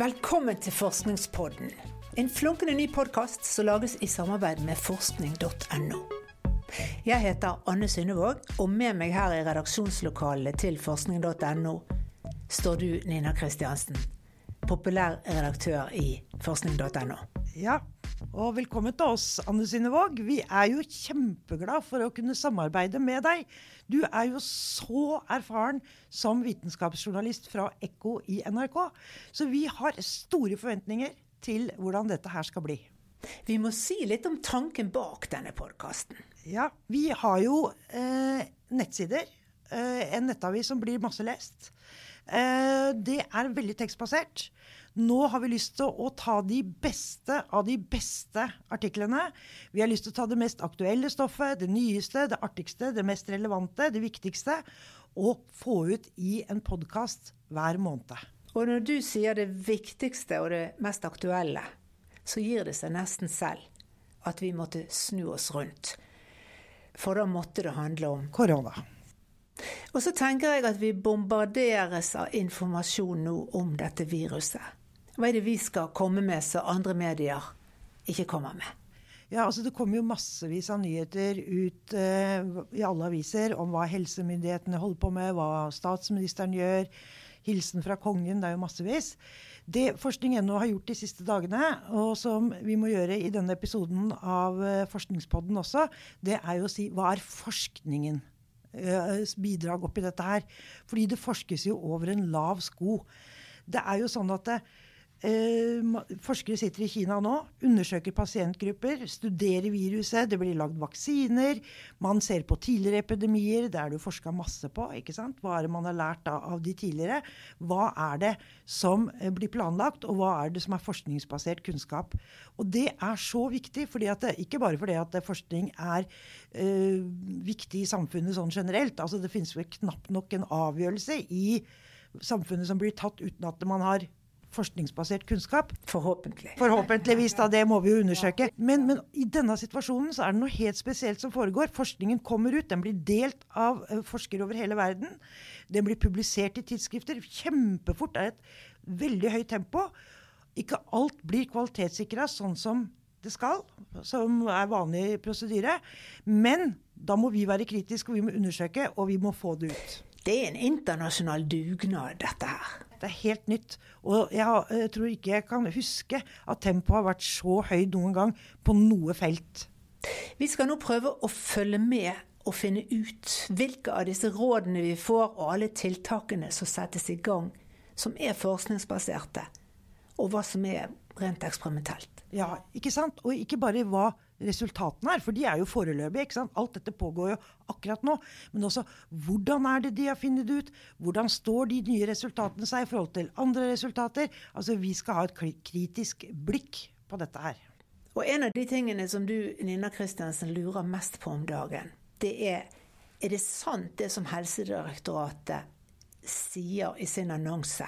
Velkommen til Forskningspodden. En flunkende ny podkast som lages i samarbeid med forskning.no. Jeg heter Anne Synnevåg, og med meg her i redaksjonslokalet til forskning.no står du, Nina Kristiansen, populær redaktør i forskning.no. Ja, og velkommen til oss, Anne Sinnevåg. Vi er jo kjempeglad for å kunne samarbeide med deg. Du er jo så erfaren som vitenskapsjournalist fra Ekko i NRK. Så vi har store forventninger til hvordan dette her skal bli. Vi må si litt om tanken bak denne podkasten. Ja, vi har jo eh, nettsider. Eh, en nettavis som blir masse lest. Eh, det er veldig tekstbasert. Nå har vi lyst til å ta de beste av de beste artiklene. Vi har lyst til å ta det mest aktuelle stoffet, det nyeste, det artigste, det mest relevante, det viktigste. Og få ut i en podkast hver måned. Og når du sier det viktigste og det mest aktuelle, så gir det seg nesten selv at vi måtte snu oss rundt. For da måtte det handle om Korona. Og så tenker jeg at vi bombarderes av informasjon nå om dette viruset. Hva er det vi skal komme med som andre medier ikke kommer med? Ja, altså Det kommer jo massevis av nyheter ut eh, i alle aviser om hva helsemyndighetene holder på med, hva statsministeren gjør. Hilsen fra kongen, det er jo massevis. Det forskning.no har gjort de siste dagene, og som vi må gjøre i denne episoden av eh, Forskningspodden også, det er jo å si hva er forskningen? Eh, bidrag oppi dette her. Fordi det forskes jo over en lav sko. Det er jo sånn at det, Eh, forskere sitter i Kina nå, undersøker pasientgrupper, studerer viruset, det blir lagd vaksiner. Man ser på tidligere epidemier, det er det forska masse på. ikke sant? Hva er det man har lært av, de tidligere? Hva er det som eh, blir planlagt, og hva er det som er forskningsbasert kunnskap? Og det er så viktig, fordi det, ikke bare fordi at forskning er øh, viktig i samfunnet sånn generelt. altså Det finnes vel knapt nok en avgjørelse i samfunnet som blir tatt uten at man har forskningsbasert kunnskap. Forhåpentlig. Forhåpentligvis, da. Det må vi jo undersøke. Men, men, i denne situasjonen så er det noe helt spesielt som foregår. Forskningen kommer ut. Den blir delt av eh, forskere over hele verden. Den blir publisert i tidsskrifter kjempefort. Det er et veldig høyt tempo. Ikke alt blir kvalitetssikra sånn som det skal, som er vanlig prosedyre. Men da må vi være kritiske, og vi må undersøke, og vi må få det ut. Det er en internasjonal dugnad, dette her. Det er helt nytt. Og jeg, jeg tror ikke jeg kan huske at tempoet har vært så høyt noen gang på noe felt. Vi skal nå prøve å følge med og finne ut hvilke av disse rådene vi får, og alle tiltakene som settes i gang, som er forskningsbaserte, og hva som er rent eksperimentelt. Ja, ikke sant? Og ikke bare hva resultatene er, for de er jo foreløpige. ikke sant? Alt dette pågår jo akkurat nå. Men også hvordan er det de har funnet det ut? Hvordan står de nye resultatene seg i forhold til andre resultater? Altså, Vi skal ha et kritisk blikk på dette her. Og en av de tingene som du, Nina Kristiansen, lurer mest på om dagen, det er er det sant det som Helsedirektoratet sier i sin annonse?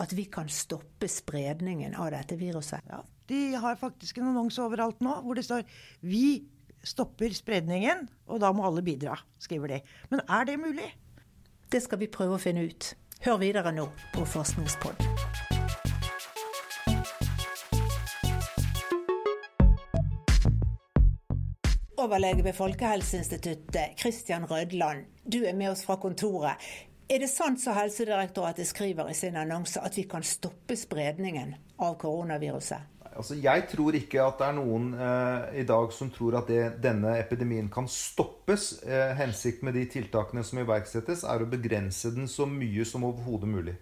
At vi kan stoppe spredningen av dette viruset? Ja, de har faktisk en annonse overalt nå hvor det står 'Vi stopper spredningen', og da må alle bidra, skriver de. Men er det mulig? Det skal vi prøve å finne ut. Hør videre nå på Forskningspodden. Overlege ved Folkehelseinstituttet, Christian Rødland, du er med oss fra kontoret. Er det sant som Helsedirektoratet skriver i sin annonse, at vi kan stoppe spredningen av koronaviruset? Altså, jeg tror ikke at det er noen eh, i dag som tror at det, denne epidemien kan stoppes. Eh, hensikten med de tiltakene som iverksettes, er å begrense den så mye som overhodet mulig.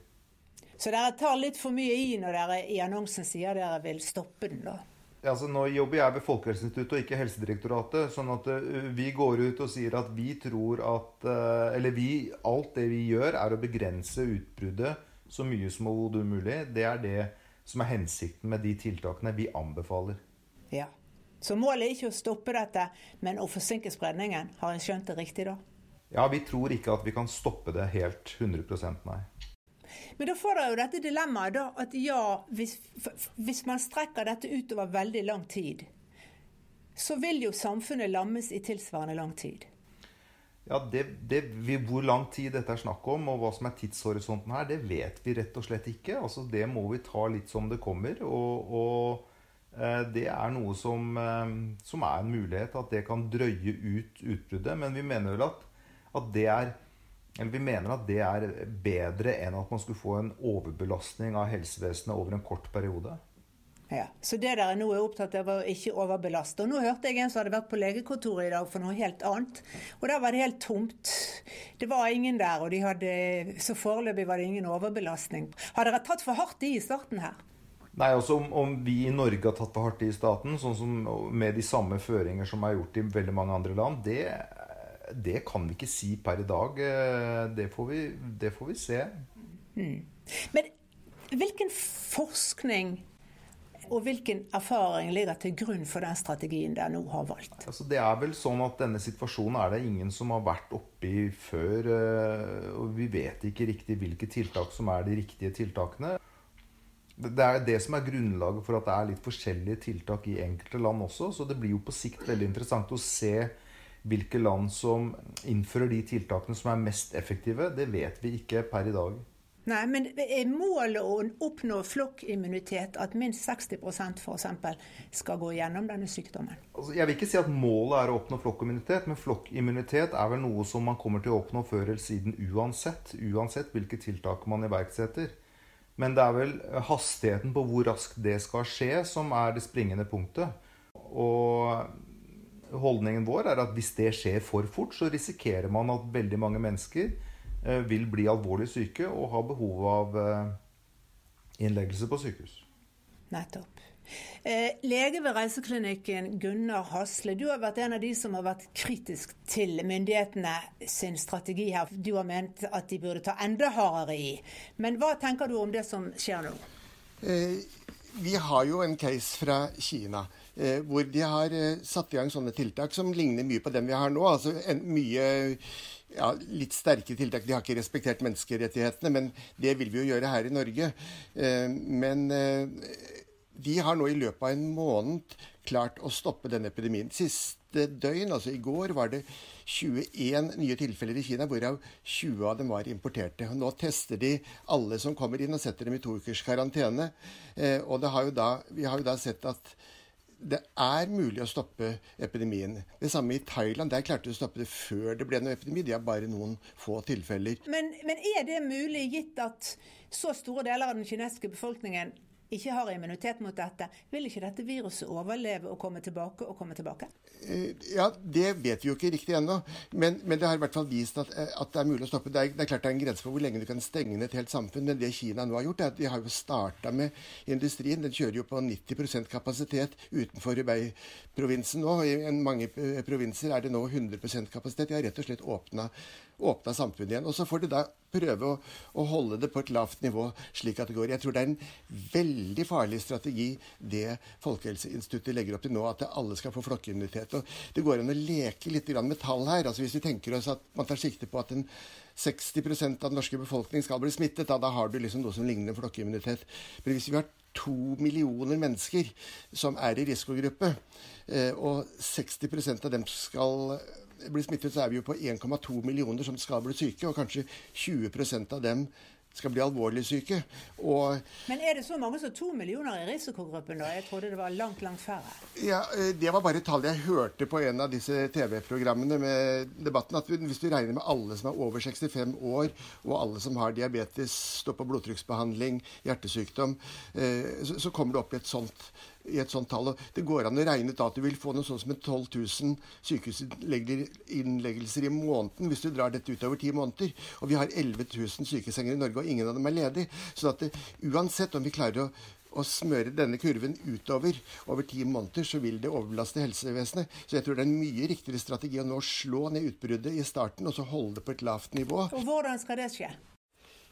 Så dere tar litt for mye i når dere i annonsen sier dere vil stoppe den, da? Altså, nå jobber jeg ved Folkehelseinstituttet og ikke Helsedirektoratet. sånn at uh, vi går ut og sier at vi tror at uh, Eller vi, alt det vi gjør, er å begrense utbruddet så mye som overhodet mulig. Det er det som er hensikten med de tiltakene vi anbefaler. Ja. Så målet er ikke å stoppe dette, men å forsinke spredningen. Har jeg skjønt det riktig da? Ja, vi tror ikke at vi kan stoppe det helt 100 nei. Men da får dere jo dette dilemmaet da, at ja, hvis, hvis man strekker dette utover veldig lang tid, så vil jo samfunnet lammes i tilsvarende lang tid. Ja, det, det, Hvor lang tid dette er snakk om, og hva som er tidshorisonten her, det vet vi rett og slett ikke. Altså, det må vi ta litt som det kommer. Og, og eh, det er noe som, eh, som, er en mulighet, at det kan drøye ut utbruddet. Men vi mener vel at, at det er vi mener at det er bedre enn at man skulle få en overbelastning av helsevesenet over en kort periode. Ja, Så det dere nå er opptatt av, å ikke overbelaste. Og nå hørte jeg en som hadde vært på legekontoret i dag for noe helt annet. Og der var det helt tomt. Det var ingen der, og de hadde, så foreløpig var det ingen overbelastning. Har dere tatt for hardt i i starten her? Nei, altså om, om, vi i Norge har tatt for hardt i i staten, sånn som med de samme føringer som er gjort i veldig mange andre land, det, det kan vi ikke si per i dag. Det får vi, det får vi se. Mm. Men hvilken forskning og hvilken erfaring ligger til grunn for den strategien dere nå har valgt? Altså, det er vel sånn at Denne situasjonen er det ingen som har vært oppi før. Eh, og Vi vet ikke riktig hvilke tiltak som er de riktige tiltakene. Det er det som er grunnlaget for at det er litt forskjellige tiltak i enkelte land også. Så det blir jo på sikt veldig interessant å se hvilke land som innfører de tiltakene som er mest effektive. Det vet vi ikke per i dag. Nei, men er målet å oppnå flokkimmunitet at minst 60% f.eks. skal gå gjennom denne sykdommen? Altså, jeg vil ikke si at målet er å oppnå flokkimmunitet, men flokkimmunitet er vel noe som man kommer til å oppnå før eller siden uansett. Uansett hvilke tiltak man iverksetter. Men det er vel hastigheten på hvor raskt det skal skje, som er det springende punktet. Og holdningen vår er at hvis det skjer for fort, så risikerer man at veldig mange mennesker Eh, vil bli alvorlig syke og ha behov av eh, innleggelse på sykehus. Nettopp. Eh, lege ved Reiseklinikken Gunnar Hasle, du har vært en av de som har vært kritisk til myndighetene sin strategi her. Du har ment at de burde ta enda hardere i. Men hva tenker du om det som skjer nå? Eh, vi har jo en case fra Kina. Eh, hvor de har eh, satt i gang sånne tiltak som ligner mye på dem vi har nå. altså en, mye ja, litt sterke tiltak. De har ikke respektert menneskerettighetene, men det vil vi jo gjøre her i Norge. Eh, men de har nå i løpet av en måned klart å stoppe denne epidemien. Siste døgn, altså i går, var det 21 nye tilfeller i Kina, hvorav 20 av dem var importerte. Nå tester de alle som kommer inn, og setter dem i to ukers karantene. Og har da, vi har jo da sett at det er mulig å stoppe epidemien. Det samme i Thailand. Der klarte de å stoppe det før det ble noen epidemi. De har bare noen få tilfeller. Men, men er det mulig, gitt at så store deler av den kinesiske befolkningen ikke har immunitet mot dette, vil ikke dette viruset overleve og komme tilbake og komme tilbake? Eh, ja, det vet vi jo ikke riktig ennå. Men, men, det har i hvert fall vist at, eh, at, det er mulig å stoppe. Det er, det er, klart det er en grense for hvor lenge du kan stenge ned et helt samfunn. Men det Kina nå har gjort, er at de har jo starta med industrien. Den kjører jo på 90% kapasitet utenfor Hubei-provinsen nå. I mange eh, provinser er det nå 100% kapasitet. De har rett og slett åpna åpna samfunnet igjen. Og så får de da prøve å, å, holde det på et lavt nivå slik at det går. Jeg tror det er en veldig farlig strategi det Folkehelseinstituttet legger opp til nå, at alle skal få flokkimmunitet. Og det går an å leke litt med tall her. altså Hvis vi tenker oss at man tar sikte på at en 60% av den norske befolkning skal bli smittet, da, da har du liksom noe som ligner flokkimmunitet. Men hvis vi har to millioner mennesker som er i risikogruppe, eh, og 60% av dem skal blir smittet, så er vi jo på 1,2 millioner som skal bli syke, og kanskje 20% av dem skal bli alvorlig syke. Og, Men er det så mange som to millioner i risikogruppen? da? Jeg trodde det var langt, langt færre. Ja, eh, Det var bare tall jeg hørte på en av disse TV-programmene med debatten. at Hvis du regner med alle som er over 65 år, og alle som har diabetes, står på blodtrykksbehandling, hjertesykdom, eh, så kommer du opp i et sånt i et sånt tall. Det går an å regne ut at du vil få noe sånn som 12 000 sykehusinnleggelser i måneden hvis du drar dette utover ti måneder. Og vi har 11 000 sykesenger i Norge, og ingen av dem er ledige. Så at det, uansett om vi klarer å å smøre denne kurven utover over ti måneder, så vil det overbelaste helsevesenet. Så jeg tror det er en mye riktigere strategi å nå slå ned utbruddet i starten, og så holde det på et lavt nivå. Og Hvordan skal det skje?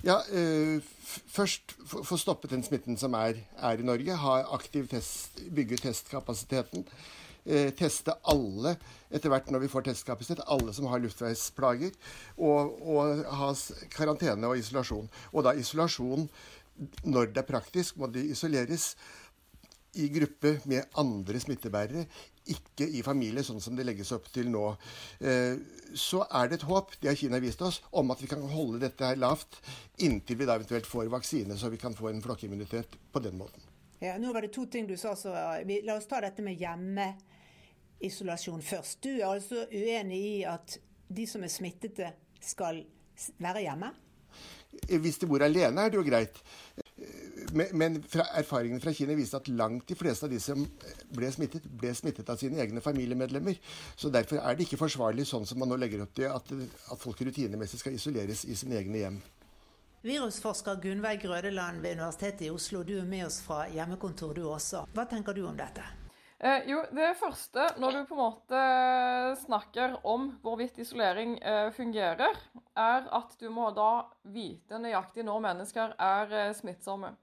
Ja, øh, Først få stoppet den smitten som er, er i Norge. Ha aktiv test, bygge testkapasiteten. Eh, teste alle etter hvert når vi får testkapasitet, alle som har luftveisplager. Og, og ha karantene og isolasjon. Og da isolasjon når det er praktisk, må de isoleres i gruppe med andre smittebærere ikke i familie, sånn som det legges opp til nå. Eh, så er det et håp, det har Kina vist oss, om at vi kan holde dette her lavt inntil vi da eventuelt får vaksine, så vi kan få en flokkimmunitet på den måten. Ja, nå var det to ting du sa, så vi, la oss ta dette med hjemmeisolasjon først. Du er altså uenig i at de som er smittede, skal være hjemme? Hvis de bor alene, er det jo greit. Men, men fra erfaringene fra Kina viste at langt de fleste av de som ble smittet, ble smittet av sine egne familiemedlemmer. Så derfor er det ikke forsvarlig sånn som man nå legger opp til, at, at folk rutinemessig skal isoleres i sine egne hjem. Virusforsker Gunveig Grødeland ved Universitetet i Oslo, du er med oss fra hjemmekontor du også. Hva tenker du om dette? Eh, jo, det første, når du på en måte snakker om hvorvidt isolering eh, fungerer, er at du må da vite nøyaktig når mennesker er eh, smittsomme.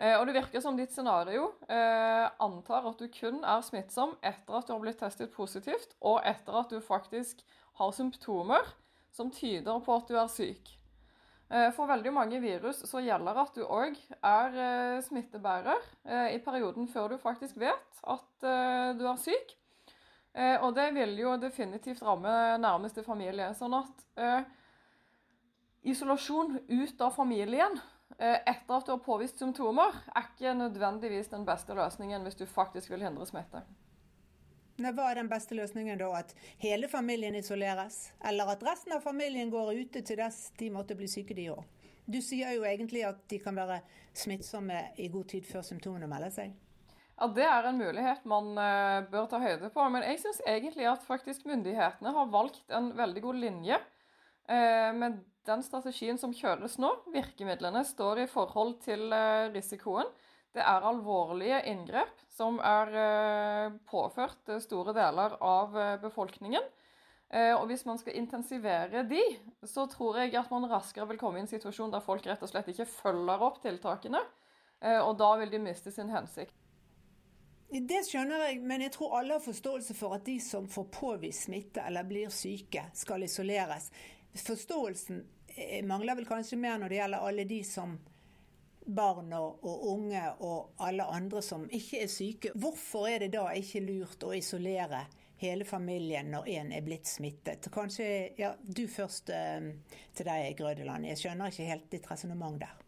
Eh, og det virker som ditt scenario eh, antar at du kun er smittsom etter at du har blitt testet positivt, og etter at du faktisk har symptomer som tyder på at du er syk. Eh, for veldig mange virus så gjelder at du òg er smittebærer i perioden før du faktisk vet at du er syk. Og det vil jo definitivt ramme nærmeste familie. Sånn at isolasjon ut av familien etter at du har påvist symptomer, er ikke nødvendigvis den beste løsningen hvis du faktisk vil hindre smitte. Hva er den beste løsningen da? At hele familien isoleres? Eller at resten av familien går ute til dess de måtte bli syke, de òg? Du sier jo egentlig at de kan være smittsomme i god tid før symptomene melder seg. Ja, Det er en mulighet man uh, bør ta høyde på. Men jeg syns egentlig at faktisk myndighetene har valgt en veldig god linje uh, med den strategien som kjøles nå. Virkemidlene står i forhold til uh, risikoen. Det er alvorlige inngrep som er eh, påført eh, store deler av eh, befolkningen. Og hvis man skal intensivere de, så tror jeg at man raskere vil komme i en situasjon der folk rett og slett ikke følger opp tiltakene. Og da vil de miste sin hensikt. Det skjønner jeg, men jeg tror alle har forståelse for at de som får påvist smitte eller blir syke, skal isoleres. Forståelsen mangler vel kanskje mer når det gjelder alle de som barn og unge og alle andre som ikke er syke. Hvorfor er det da ikke lurt å isolere hele familien når en er blitt smittet? Kanskje ja, du først eh, til deg, Grødeland. Jeg skjønner ikke helt ditt resonnement der.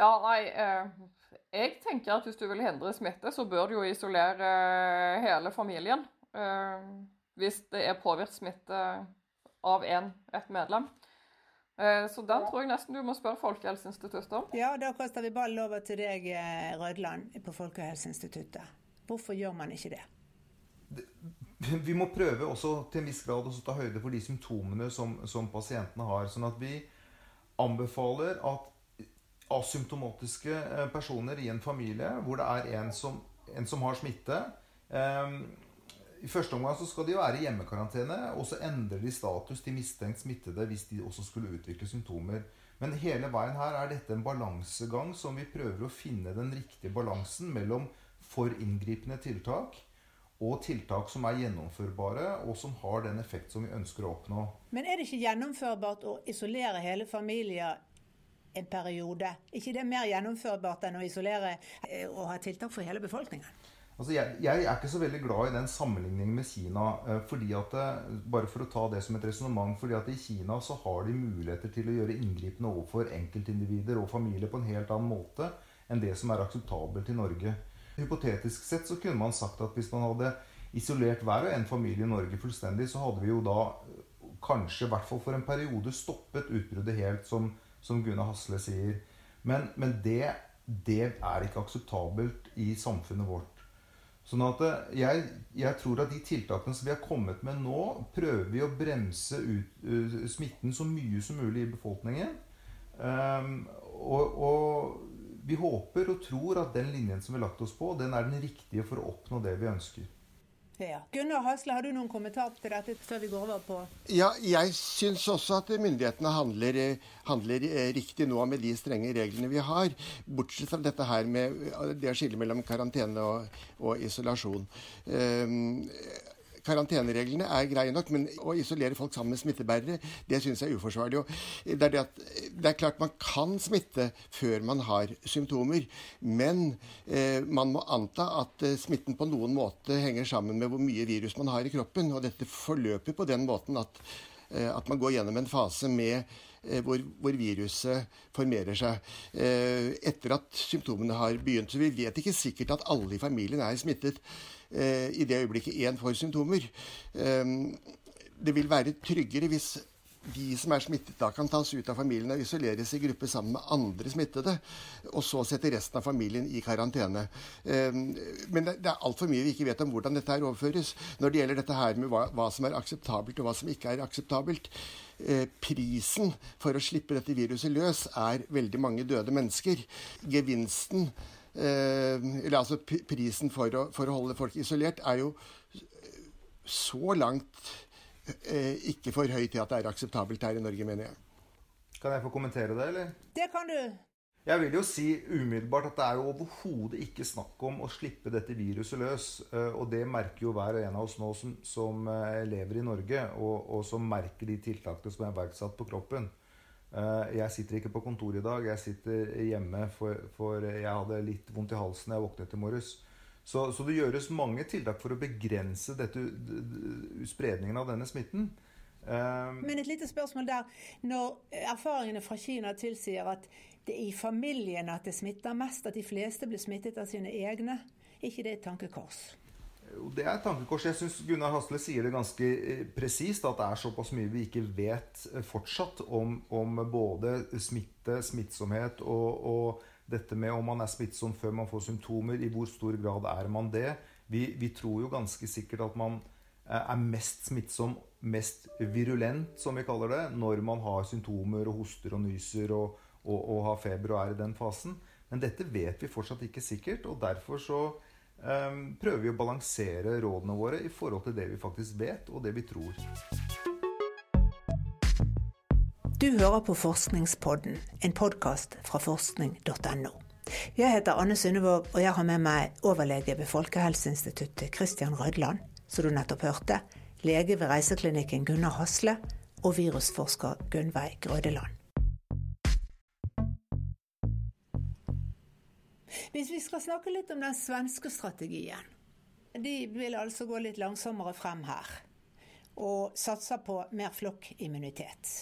Ja, nei, eh, jeg tenker at hvis du vil hindre smitte, så bør du jo isolere eh, hele familien. Eh, hvis det er påvirket smitte av en, et medlem. Eh, så den tror jeg nesten du må spørre Folkehelseinstituttet om. Ja, da kaster vi ballen over til deg, eh, Rødland, på Folkehelseinstituttet. Hvorfor gjør man ikke det? Vi må prøve også til en viss grad å ta høyde for de symptomene som, som pasientene har. Sånn at vi anbefaler at asymptomatiske eh, personer i en familie hvor det er en som, en som har smitte i første omgang så skal de være i hjemmekarantene, og så endrer de status til mistenkt smittede hvis de også skulle utvikle symptomer. Men hele veien her er dette en balansegang som vi prøver å finne den riktige balansen mellom for inngripende tiltak og tiltak som er gjennomførbare, og som har den effekt som vi ønsker å oppnå. Men er det ikke gjennomførbart å isolere hele familier en periode? ikke det mer gjennomførbart enn å isolere eh, og ha tiltak for hele befolkningen? Altså jeg, jeg, er ikke så veldig glad i den sammenligningen med Kina. Eh, fordi at eh, bare for å ta det som et resonnement, fordi at I Kina så har de muligheter til å gjøre inngripende overfor enkeltindivider og familier på en helt annen måte enn det som er akseptabelt i Norge. Hypotetisk sett så kunne man sagt at hvis man hadde isolert hver og en familie i Norge fullstendig, så hadde vi jo da eh, kanskje, i hvert fall for en periode, stoppet utbruddet helt, som, som Gunnar Hasle sier. Men, men det, det er ikke akseptabelt i samfunnet vårt. Sånn at eh, jeg, jeg, tror at de tiltakene som vi har kommet med nå, prøver vi å bremse ut uh, smitten så mye som mulig i befolkningen. Um, og, og, vi håper og tror at den linjen som vi har lagt oss på, den er den riktige for å oppnå det vi ønsker. Ja. Gunnar Hasle, har du noen kommentar til dette før vi går over på Ja, jeg syns også at myndighetene handler, handler, eh, riktig nå med de strenge reglene vi har. Bortsett fra dette her med det å skille mellom karantene og, og isolasjon. Um, karantenereglene er greie nok, men å isolere folk sammen med smittebærere, det syns jeg er uforsvarlig. Det, er det, at, det er klart man kan smitte før man har symptomer, men eh, man må anta at eh, smitten på noen måte henger sammen med hvor mye virus man har i kroppen. Og dette forløper på den måten at, eh, at man går gjennom en fase med Eh, hvor, hvor, viruset formerer seg etter at symptomene har begynt. Så vi vet ikke sikkert at alle i familien er smittet i det øyeblikket én får symptomer. Det vil være tryggere hvis de som er smittet, da kan tas ut av familien og isoleres i gruppe sammen med andre smittede. Og så sette resten av familien i karantene. Men det er altfor mye vi ikke vet om hvordan dette her overføres. Når det gjelder dette her med hva, som er akseptabelt og hva som ikke er akseptabelt. Eh, prisen for å slippe dette viruset løs er veldig mange døde mennesker. Gevinsten, eh, eller altså prisen for å, for å holde folk isolert, er jo så langt eh, ikke for høy til at det er akseptabelt her i Norge, mener jeg. Kan jeg få kommentere det, eller? Det kan du. Jeg vil jo si umiddelbart at det er jo overhodet ikke snakk om å slippe dette viruset løs. Eh, og det merker jo hver og en av oss nå som, som eh, lever i Norge, og, og, som merker de tiltakene som er iverksatt på kroppen. Eh, jeg sitter ikke på kontoret i dag. Jeg sitter hjemme, for, for jeg hadde litt vondt i halsen da jeg våknet i morges. Så, så, det gjøres mange tiltak for å begrense dette, spredningen av denne smitten. Men et lite spørsmål der. Når erfaringene fra Kina tilsier at det er i familien at det smitter mest, at de fleste blir smittet av sine egne. ikke det et tankekors? Det er et tankekors. Jeg syns Gunnar Hasle sier det ganske eh, presist. At det er såpass mye vi ikke vet eh, fortsatt om, om både smitte, smittsomhet og, og, dette med om man er smittsom før man får symptomer. I hvor stor grad er man det? Vi, vi tror jo ganske sikkert at man eh, er mest smittsom, mest virulent, som vi kaller det, når man har symptomer og hoster og nyser og, og, og har feber og er i den fasen. Men dette vet vi fortsatt ikke sikkert, og derfor så prøver vi å balansere rådene våre i forhold til det vi faktisk vet, og det vi tror. Du hører på Forskningspodden, en podkast fra forskning.no. Jeg heter Anne Sundevåg, og jeg har med meg overlege ved Folkehelseinstituttet Christian Rødland, som du nettopp hørte, lege ved Reiseklinikken Gunnar Hasle og virusforsker Gunnveig Grødeland. Hvis vi skal snakke litt om den svenske strategien. De vil altså gå litt langsommere frem her. Og satser på mer flokkimmunitet.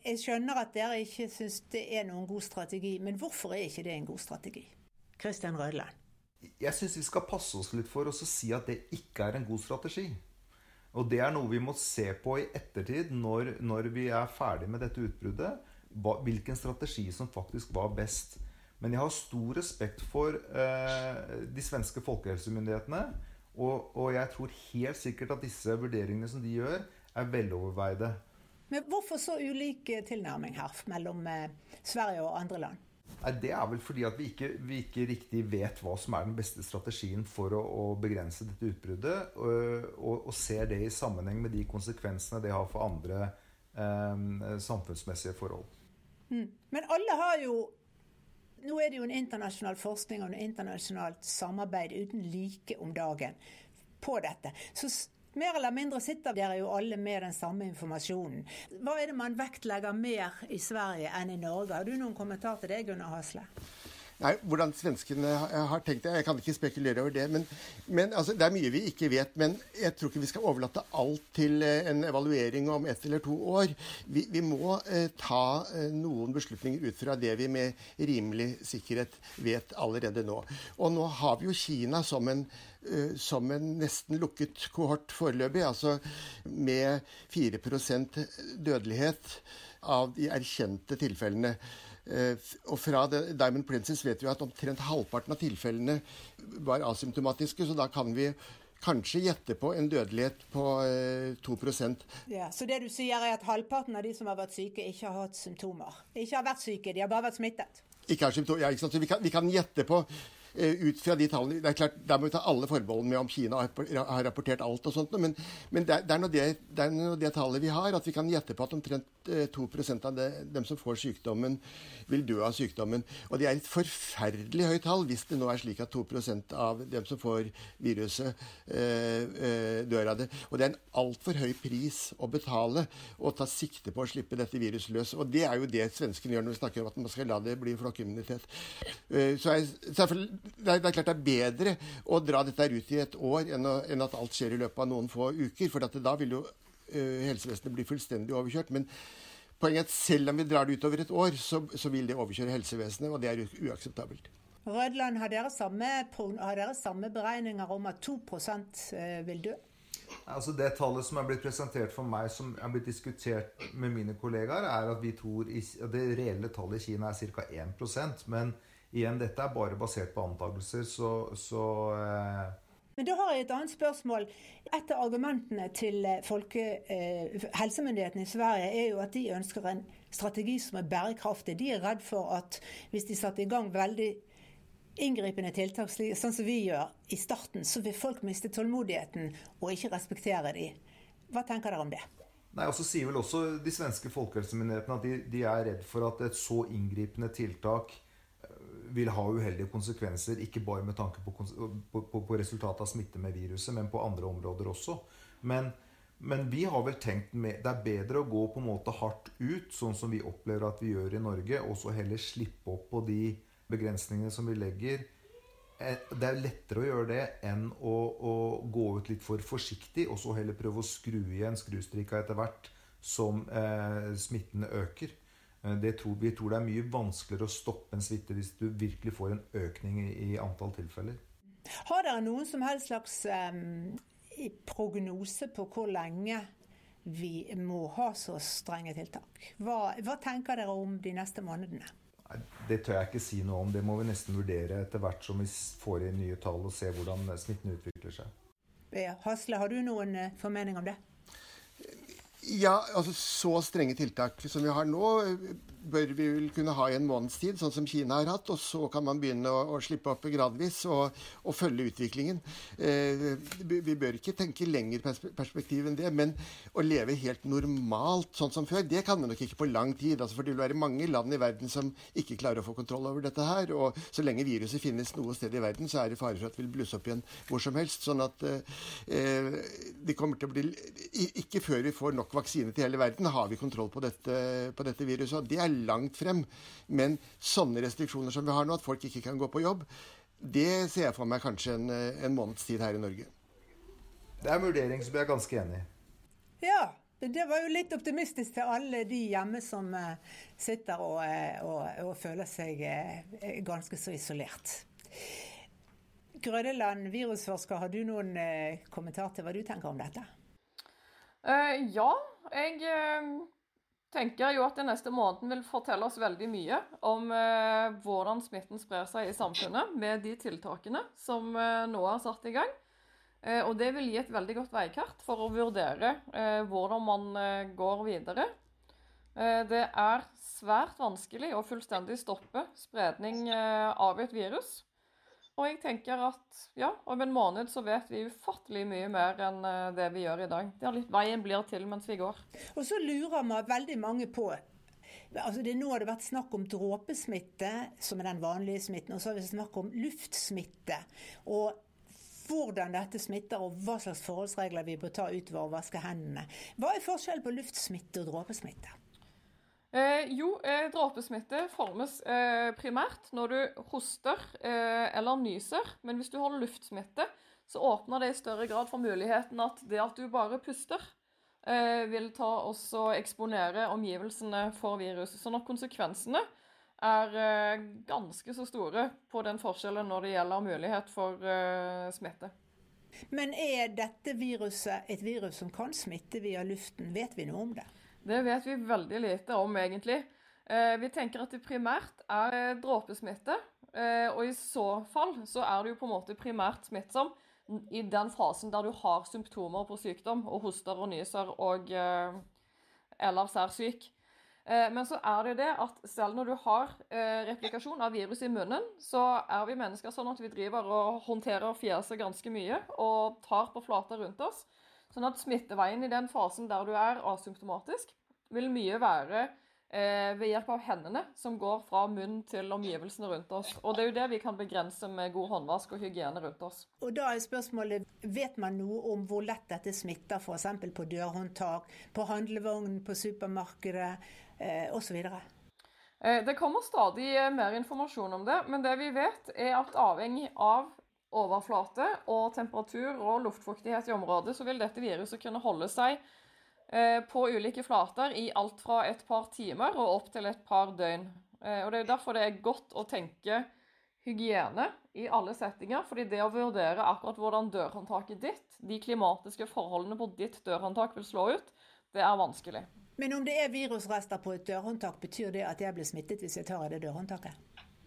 Jeg skjønner at dere ikke syns det er noen god strategi, men hvorfor er ikke det en god strategi? Kristian Rødland. Jeg syns vi skal passe oss litt for å si at det ikke er en god strategi. Og det er noe vi må se på i ettertid, når, når vi er ferdig med dette utbruddet. Hvilken strategi som faktisk var best. Men jeg har stor respekt for eh, de svenske folkehelsemyndighetene. Og, og, jeg tror helt sikkert at disse vurderingene som de gjør, er veloverveide. Men hvorfor så ulik tilnærming her mellom eh, Sverige og andre land? Nei, Det er vel fordi at vi ikke, vi ikke, riktig vet hva som er den beste strategien for å, å begrense dette utbruddet, og, og, og, ser det i sammenheng med de konsekvensene det har for andre eh, samfunnsmessige forhold. Mm. Men alle har jo nå er det jo en internasjonal forskning og en internasjonalt samarbeid uten like om dagen på dette. Så mer eller mindre sitter dere jo alle med den samme informasjonen. Hva er det man vektlegger mer i Sverige enn i Norge? Har du noen kommentar til det, Gunnar Hasle? Nei, Hvordan svenskene har tenkt det, jeg kan ikke spekulere over det. Men, men altså, det er mye vi ikke vet. Men jeg tror ikke vi skal overlate alt til eh, en evaluering om ett eller to år. Vi, vi må eh, ta eh, noen beslutninger ut fra det vi med rimelig sikkerhet vet allerede nå. Og nå har vi jo Kina som en som en nesten lukket kohort foreløpig, altså med 4% dødelighet av de erkjente tilfellene. Eh, og fra Diamond Princess vet vi at omtrent halvparten av tilfellene var asymptomatiske, så da kan vi kanskje gjette på en dødelighet på 2 eh, ja, Så det du sier er at halvparten av de som har vært syke, ikke har hatt symptomer? Ikke har vært syke, de har bare vært smittet? Ikke har symptomer, ja, ikke sant? Så vi kan, vi kan gjette på ut fra de tallene, det er klart, Der må vi ta alle forbeholdene med om Kina har rapportert alt og sånt, men, men det, er, nå det, det, det tallet vi har, at vi kan gjette på at omtrent 2 av det, dem som får sykdommen, vil dø av sykdommen. Og det er et forferdelig høyt tall hvis det nå er slik at 2% av dem som får viruset, eh, eh, dør av det. Og det er en altfor høy pris å betale og ta sikte på å slippe dette viruset løs. Og det er jo det svenskene gjør når vi snakker om at man skal la det bli flokkimmunitet. Eh, så er, så er, det, er, klart det er bedre å dra dette ut i et år enn, å, enn at alt skjer i løpet av noen få uker. For da vil jo uh, helsevesenet bli fullstendig overkjørt. Men poenget er at selv om vi drar det utover et år, så, så vil det overkjøre helsevesenet, og det er uakseptabelt. Rødland, har dere, samme, har dere samme beregninger om at 2 eh, vil dø? Altså Det tallet som er blitt presentert for meg, som er blitt diskutert med mine kollegaer, er at vi tror det reelle tallet i Kina er ca. 1% Men igjen, dette er bare basert på antakelser, så, så eh, men da har jeg et annet spørsmål. Et av argumentene til eh, folke, eh, helsemyndighetene i Sverige er jo at de ønsker en strategi som er bærekraftig. De er redd for at hvis de satte i gang veldig inngripende tiltak, sånn som vi gjør i starten, så vil folk miste tålmodigheten og ikke respektere de. Hva tenker dere om det? Nei, og så sier vel også De svenske folkehelsemyndighetene at de, de er redd for at et så inngripende tiltak vil ha uheldige konsekvenser, ikke bare med tanke på, på, på resultatet av smitte med viruset, men på andre områder også. Men, men, vi har vel tenkt med, det er bedre å gå på en måte hardt ut, sånn som vi opplever at vi gjør i Norge, og så heller slippe opp på de begrensningene som vi legger. Eh, det er lettere å gjøre det enn å, å gå ut litt for forsiktig, og så heller prøve å skru igjen skrustrikka etter hvert som eh, smitten øker. Eh, tror, vi tror det er mye vanskeligere å stoppe en smitte hvis du virkelig får en økning i, i antall tilfeller. Har dere noen som helst slags um, prognose på hvor lenge vi må ha så strenge tiltak? Hva, hva tenker dere om de neste månedene? Det tør jeg ikke si noe om. Det må vi nesten vurdere etter hvert som vi får inn nye tall og ser hvordan smitten utvikler seg. Hasle, har du noen eh, formening om det? Ja, altså så strenge tiltak som vi har nå, bør vi vel kunne ha i en måneds tid, sånn som Kina har hatt. Og så kan man begynne å, å slippe opp gradvis og, og følge utviklingen. Eh, vi bør ikke tenke lenger perspektiv enn det. Men å leve helt normalt sånn som før, det kan vi nok ikke på lang tid. Altså, for det vil være mange land i verden som ikke klarer å få kontroll over dette her. Og så lenge viruset finnes noe sted i verden, så er det fare for at det vil blusse opp igjen hvor som helst. Sånn at eh, det kommer til å bli Ikke før vi får nok vaksine til hele verden, har vi kontroll på dette, på dette viruset. og det er langt frem. Men sånne restriksjoner som vi har nå, at folk ikke kan gå på jobb, det ser jeg for meg kanskje en, en måneds tid her i Norge. Det er en vurdering som jeg er ganske enig i. Ja, det var jo litt optimistisk til alle de hjemme som uh, sitter og, uh, og, og, føler seg uh, ganske så isolert. Grødeland, virusforsker, har du noen kommentar til hva du tenker om dette? ja, jeg tenker jo at den neste måneden vil fortelle oss veldig mye om eh, hvordan smitten sprer seg i samfunnet med de tiltakene som eh, nå er satt i gang. Eh, og det vil gi et veldig godt veikart for å vurdere eh, hvordan man eh, går videre. Eh, det er svært vanskelig å fullstendig stoppe spredning av et virus. Og jeg tenker at ja, om en måned så vet vi ufattelig mye mer enn eh, det vi gjør i dag. Det er litt Veien blir til mens vi går. Og så lurer man veldig mange på altså det, Nå har det vært snakk om dråpesmitte, som er den vanlige smitten, og så har vi snakk om luftsmitte. Og hvordan dette smitter, og hva slags forholdsregler vi bør ta utover å vaske hendene. Hva er forskjellen på luftsmitte og dråpesmitte? Eh, jo, eh, dråpesmitte formes eh, primært når du hoster eh, eller nyser. Men hvis du har luftsmitte, så åpner det i større grad for muligheten at det at du bare puster, eh, vil ta også eksponere omgivelsene for viruset. Sånn at konsekvensene er eh, ganske så store på den forskjellen når det gjelder mulighet for smitte. Men er dette viruset et virus som kan smitte via luften? Vet vi noe om det? Det vet vi veldig lite om, egentlig. Eh, vi tenker at det primært er eh, dråpesmitte. Eh, og i så fall så er det jo på en måte primært smittsom i den fasen der du har symptomer på sykdom og hoster og nyser og ellers er. Men så er det det at selv når du har replikasjon av virus i munnen, så er vi mennesker sånn at vi driver og håndterer fjeset ganske mye og tar på flater rundt oss. Sånn at smitteveien i den fasen der du er asymptomatisk, vil mye være eh, ved hjelp av hendene som går fra munn til omgivelsene rundt oss. Og det er jo det vi kan begrense med god håndvask og hygiene rundt oss. Og da er spørsmålet, Vet man noe om hvor lett dette smitter, f.eks. på dørhåndtak, på handlevognen på supermarkedet eh, osv.? Eh, det kommer stadig eh, mer informasjon om det, men det vi vet er at avhengig av overflate og temperatur og luftfuktighet i området, så vil dette viruset kunne holde seg på ulike flater i alt fra et par timer og opp til et par døgn. Eh, og Det er derfor det er godt å tenke hygiene i alle settinger. fordi det å vurdere akkurat hvordan dørhåndtaket ditt, de klimatiske forholdene på ditt dørhåndtak vil slå ut, det er vanskelig. Men om det er virusrester på et dørhåndtak, betyr det at jeg blir smittet hvis jeg tar i det dørhåndtaket?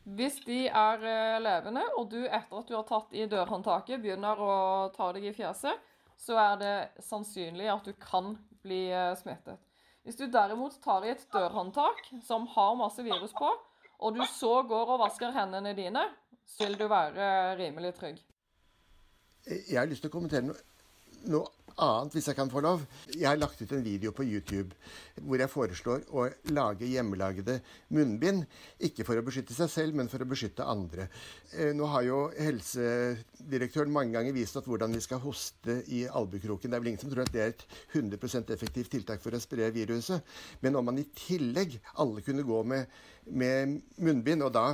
Hvis de er eh, levende, og du etter at du har tatt i dørhåndtaket, begynner å ta deg i fjeset, så er det sannsynlig at du kan bli eh, smittet. Hvis du derimot tar i et dørhåndtak som har masse virus på, og du så går og vasker hendene dine, så vil du være rimelig trygg. Jeg har lyst til å kommentere noe, noe annet, hvis jeg kan få lov. Jeg har lagt ut en video på YouTube hvor jeg foreslår å lage hjemmelagde munnbind. Ikke for å beskytte seg selv, men for å beskytte andre. Eh, nå har jo helsedirektøren mange ganger vist at hvordan vi skal hoste i albukroken. Det er vel ingen som tror at det er et 100 effektivt tiltak for å spre viruset. Men om man i tillegg alle kunne gå med, med munnbind, og da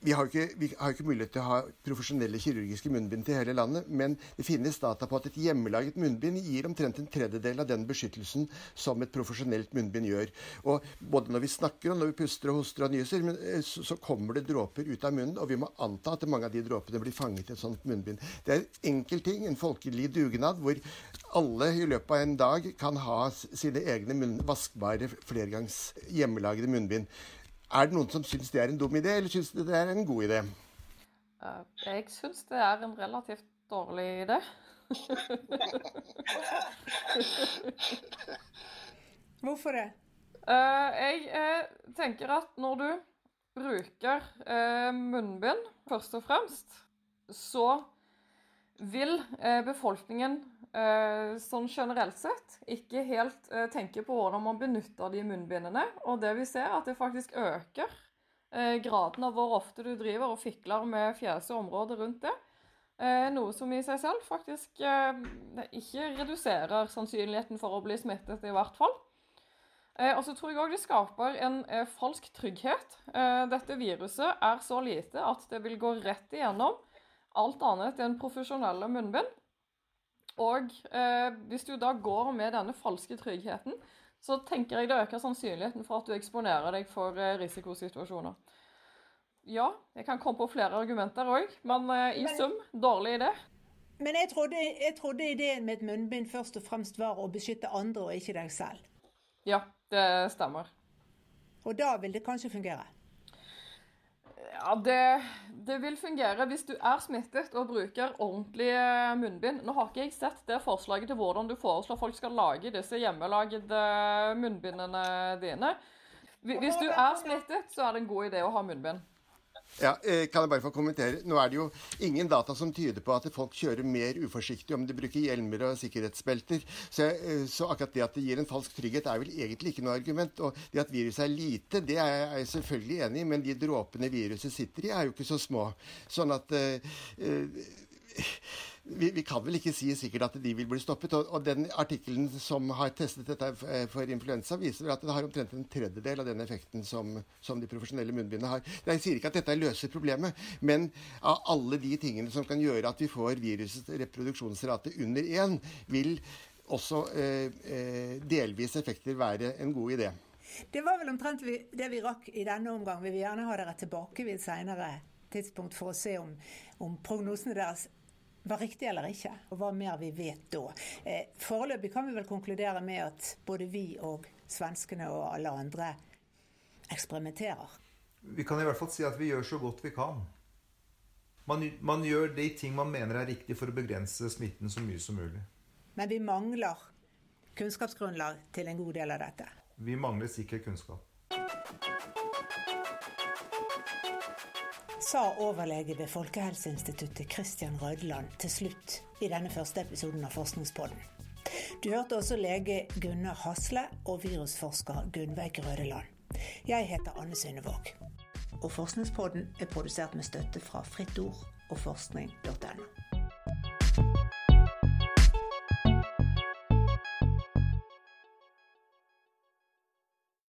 vi har, ikke, vi har ikke mulighet til å ha profesjonelle kirurgiske munnbind til hele landet, men det finnes data på at et hjemmelaget munnbind gir omtrent en tredjedel av den beskyttelsen som et profesjonelt munnbind gjør. Og både når vi snakker og når vi puster og hoster og nyser, men, så, så, kommer det dråper ut av munnen, og vi må anta at mange av de dråpene blir fanget i et sånt munnbind. Det er en enkel ting, en folkelig dugnad, hvor alle i løpet av en dag kan ha sine egne munn, vaskbare flergangs hjemmelagede munnbind. Er det noen som syns det er en dum idé, eller syns det er en god idé? Uh, jeg syns det er en relativt dårlig idé. Hvorfor det? Uh, jeg uh, tenker at når du bruker munnbind, først og fremst, så vil befolkningen Eh, sånn generelt sett ikke helt eh, tenker på hvordan man benytter de munnbindene. Og det vi ser, er at det faktisk øker eh, graden av hvor ofte du driver og fikler med fjeset og området rundt det. Noe som i seg selv faktisk ikke reduserer sannsynligheten for å bli smittet, i hvert fall. Og så tror jeg òg det skaper en falsk trygghet. Dette viruset er så lite at det vil gå rett igjennom alt annet enn profesjonelle munnbind. Og eh, hvis du da går med denne falske tryggheten, så tenker jeg det øker sannsynligheten for at du eksponerer deg for eh, risikosituasjoner. Ja, jeg kan komme på flere argumenter òg, men eh, i men, sum dårlig idé. Men jeg trodde, jeg trodde ideen med et munnbind først og fremst var å beskytte andre og ikke deg selv. Ja, det stemmer. Og da vil det kanskje fungere? Ja, det, det, vil fungere hvis du er smittet og bruker ordentlig munnbind. Nå har ikke jeg sett det forslaget til hvordan du foreslår folk skal lage disse hjemmelagde munnbindene dine. Hvis du er smittet, så er det en god idé å ha munnbind. Ja, eh, Kan jeg bare få kommentere? Nå er det jo ingen data som tyder på at folk kjører mer uforsiktig om de bruker hjelmer og sikkerhetsbelter. Så, eh, så, akkurat det at det gir en falsk trygghet, er vel egentlig ikke noe argument. Og det at viruset er lite, det er jeg selvfølgelig enig i, men de dråpene viruset sitter i, er jo ikke så små. Sånn at uh, vi, vi, kan vel ikke si sikkert at de vil bli stoppet. Og, og den artikkelen som har testet dette for influensa, viser at det har omtrent en tredjedel av den effekten som, som de profesjonelle munnbindene har. Jeg sier ikke at dette løser problemet, men av alle de tingene som kan gjøre at vi får virusets reproduksjonsrate under én, vil også eh, eh, delvis effekter være en god idé. Det var vel omtrent det vi rakk i denne omgang. Vi vil gjerne ha dere tilbake ved et senere tidspunkt for å se om, om prognosene deres var riktig eller ikke, og hva mer vi vet da. Eh, foreløpig kan vi vel konkludere med at både vi og svenskene og alle andre eksperimenterer. Vi kan i hvert fall si at vi gjør så godt vi kan. Man, man gjør de ting man mener er riktig for å begrense smitten så mye som mulig. Men vi mangler kunnskapsgrunnlag til en god del av dette. Vi mangler sikker kunnskap. Sa overlege ved Folkehelseinstituttet Christian Rødland til slutt i denne første episoden av Forskningspodden. Du hørte også lege Gunnar Hasle og virusforsker Gunnveig Rødeland. Jeg heter Anne Synnevåg. Og Forskningspodden er produsert med støtte fra Fritt Ord og forskning.no.